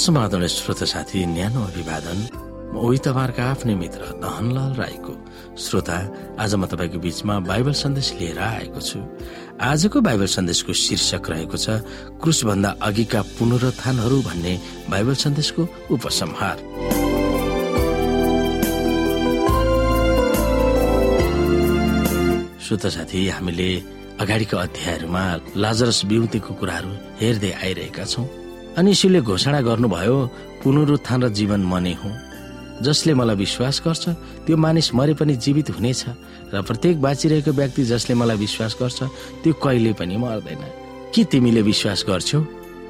समाधान श्रोता साथी न्यानो अभिवादन। म तपाईँहरूका आफ्नै मित्र दहनलाल राईको श्रोता। आज म तपाईँको बीचमा बाइबल सन्देश लिएर आएको छु। आजको बाइबल सन्देशको शीर्षक रहेको छ क्रुसभन्दा अघिका पुनरुत्थानहरू भन्ने बाइबल सन्देशको उपसंहार। श्रोता साथी हामीले अगाडिको अध्यायहरूमा लाजरस बिउतेको कुराहरू हेर्दै आइरहेका छौँ। अनि यसुले घोषणा गर्नुभयो पुनरुत्थान र जीवन म नै हुँ। जसले मलाई विश्वास गर्छ त्यो मानिस मरे पनि जीवित हुनेछ र प्रत्येक बाँचिरहेको व्यक्ति जसले मलाई विश्वास गर्छ त्यो कहिले पनि मर्दैन। के तिमीले विश्वास गर्छौ?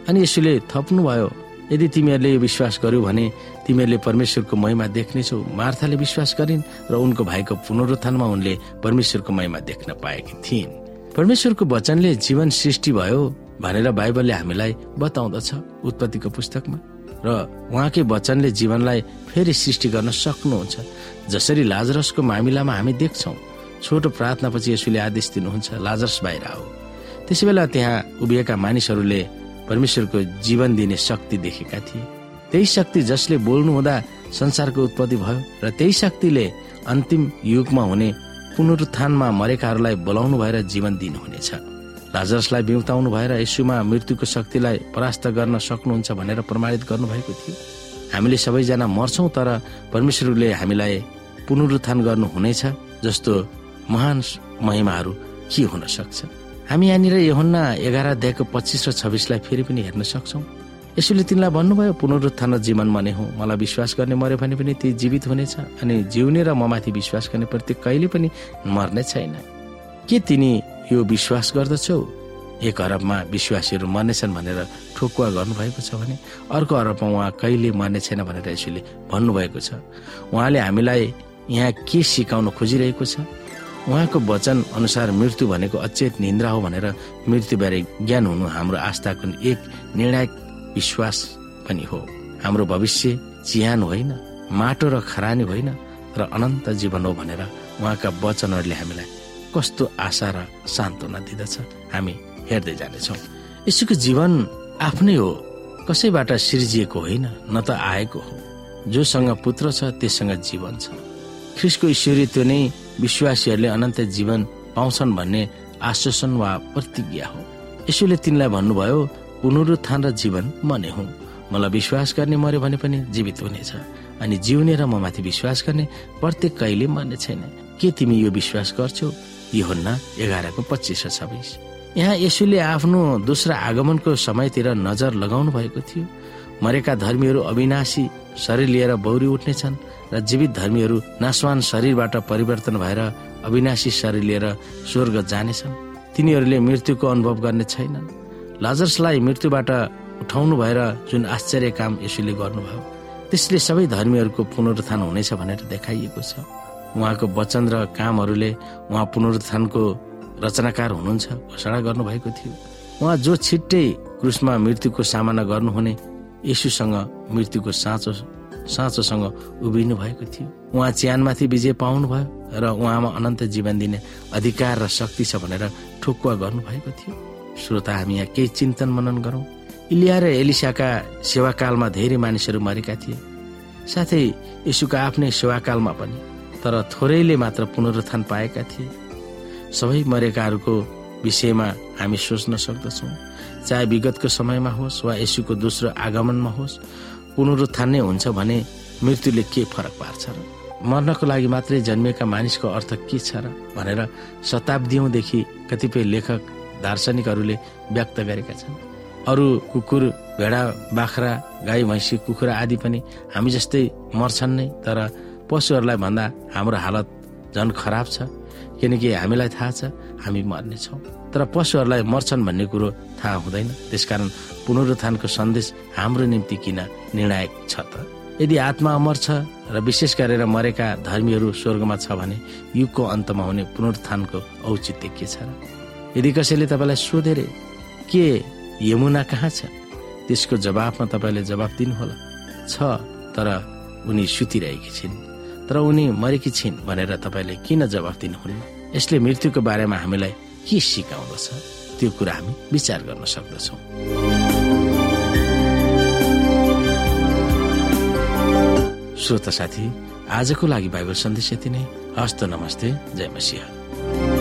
अनि यसुले थप्नुभयो यदि तिमीहरूले यो विश्वास गर्यो भने तिमीहरूले परमेश्वरको महिमा देख्नेछौ। मार्थाले विश्वास गरिन् र उनको भाइको पुनरुत्थानमा उनले परमेश्वरको महिमा देख्न पाएकी थिइन्। परमेश्वरको वचनले जीवन सृष्टि भयो। भनेर बाइबलले हामीलाई बताउँदछ उत्पत्तिको पुस्तकमा। र उहाँकै वचनले जीवनलाई फेरि सृष्टि गर्न सक्नुहुन्छ। जसरी लाजरसको मामिलामा हामी देख्छौ छोटो प्रार्थनापछि यसुले आदेश दिनुहुन्छ लाजरस बाहिर हो त्यसै बेला त्यहाँ उभिएका मानिसहरूले परमेश्वरको जीवन दिने शक्ति देखेका थिए। त्यही शक्ति जसले बोल्नु हुँदा संसारको उत्पत्ति भयो र त्यही शक्तिले अन्तिम युगमा हुने पुनरुत्थानमा मरेकाहरूलाई बोलाउनु भएर जीवन दिनुहुनेछ। लाजरसलाई बिउताउनु भएर यसुमा मृत्युको शक्तिलाई परास्त गर्न सक्नुहुन्छ भनेर प्रमाणित गर्नुभएको थियो। हामीले सबैजना मर्छौँ तर परमेश्वरले हामीलाई पुनरुत्थान गर्नुहुनेछ जस्तो महान महिमाहरू के हुन सक्छ? हामी यहाँनिर यहुन्ना एघार अध्यायको पच्चिस र छब्बिसलाई फेरि पनि हेर्न सक्छौँ। यसोले तिनलाई भन्नुभयो पुनरुत्थान जीवन मने हो। मलाई विश्वास गर्ने मर्यो भने पनि ती जीवित हुनेछ अनि जिउने र ममाथि विश्वास गर्ने प्रति कहिले पनि मर्ने छैन। के तिनी यो विश्वास गर्दछौ? एक अरबमा विश्वासीहरू मर्नेछन् भनेर ठोकुवा गर्नुभएको छ भने अर्को अरबमा उहाँ कहिले मर्ने छैन भनेर यसोले भन्नुभएको छ। उहाँले हामीलाई यहाँ के सिकाउन खोजिरहेको छ? उहाँको वचन अनुसार मृत्यु भनेको अचेत निन्द्रा हो भनेर मृत्युबारे ज्ञान हुनु हाम्रो आस्थाको एक निर्णायक विश्वास पनि हो। हाम्रो भविष्य चिहान होइन माटो र खरानी होइन र अनन्त जीवन हो भनेर उहाँका वचनहरूले हामीलाई कस्तो आशा र सान्त्वना दिँदछ? हामी हेर्दै जानेछौँ। यसुको जीवन आफ्नै हो। कसैबाट सिर्जिएको होइन न त आएको हो। जोसँग पुत्र छ त्यससँग जीवन छ। ख्रिसको ईश्वरीत्व नै विश्वासीहरूले अनन्त जीवन पाउँछन् भन्ने आश्वासन वा प्रतिज्ञा हो। यसुले तिनलाई भन्नुभयो पुनरुत्थान र जीवन म नै हुँ। मलाई विश्वास गर्ने मर्यो भने पनि जीवित हुनेछ। अनि जिउने र म माथि विश्वास गर्ने प्रत्येक कहिले मर्ने छैन। के तिमी यो विश्वास गर्छौ? योहन्ना एघारको पच्चिस र छब्बिस। यहाँ यसुले आफ्नो दोस्रो आगमनको समयतिर नजर लगाउनु भएको थियो। मरेका धर्मीहरू अविनाशी शरीर लिएर बौरी उठ्नेछन् र जीवित धर्मीहरू नासवान शरीरबाट परिवर्तन भएर अविनाशी शरीर लिएर स्वर्ग जानेछन् तिनीहरूले मृत्युको अनुभव गर्ने छैनन्। लाजर्सलाई मृत्युबाट उठाउनु भएर जुन आश्चर्य काम यसुले गर्नुभयो त्यसले सबै धर्मीहरूको पुनरुत्थान हुनेछ भनेर देखाइएको छ। उहाँको वचन र कामहरूले उहाँ पुनरुत्थानको रचनाकार हुनुहुन्छ घोषणा गर्नुभएको थियो। उहाँ जो छिट्टै क्रुसमा मृत्युको सामना गर्नुहुने यसुसँग मृत्युको साँचो साँचोसँग उभिनु भएको थियो। उहाँ च्यानमाथि विजय पाउनुभयो र उहाँमा अनन्त जीवन दिने अधिकार र शक्ति छ भनेर ठोकुवा गर्नुभएको थियो। श्रोता हामी यहाँ केही चिन्तन मनन गरौँ। इलिया र एलिसाका सेवाकालमा धेरै मानिसहरू मरेका थिए। साथै यसुका आफ्नै सेवाकालमा पनि। तर थोरैले मात्र पुनरुत्थान पाएका थिए। सबै मरेकाहरूको विषयमा हामी सोच्न सक्दछौँ। चाहे विगतको समयमा होस् वा यसुको दोस्रो आगमनमा होस् पुनरुत्थान नै हुन्छ भने मृत्युले के फरक पार्छ र? मर्नको लागि मात्रै जन्मिएका मानिसको अर्थ के छ र? भनेर शताब्दीदेखि कतिपय लेखक दार्शनिकहरूले व्यक्त गरेका छन्। अरू कुकुर भेडा बाख्रा गाई भैँसी कुखुरा आदि पनि हामी जस्तै मर्छन् नै तर पशुहरूलाई भन्दा हाम्रो हालत झन् खराब छ किनकि हामीलाई थाहा छ हामी मर्नेछौँ तर पशुहरूलाई मर्छन् भन्ने कुरो थाहा हुँदैन। त्यसकारण पुनरुत्थानको सन्देश हाम्रो निम्ति किन निर्णायक छ त? यदि आत्मा अमर छ र विशेष गरेर मरेका धर्मीहरू स्वर्गमा छ भने युगको अन्तमा हुने पुनरुत्थानको औचित्य के छ यदि कसैले तपाईँलाई सोधेर के यमुना कहाँ छ? त्यसको जवाफमा तपाईँले जवाफ दिनुहोला। छ तर उनी सुतिरहेकी छिन्। तर उनी मरेकी छिन् भनेर तपाईँले किन जवाफ दिनुहुन्न? यसले मृत्युको बारेमा हामीलाई के सिकाउँदछ? त्यो कुरा हामी विचार गर्न सक्दछौँ। श्रोता साथी आजको लागि बाइबल सन्देश यति नै। हस्त नमस्ते जय मसिंह।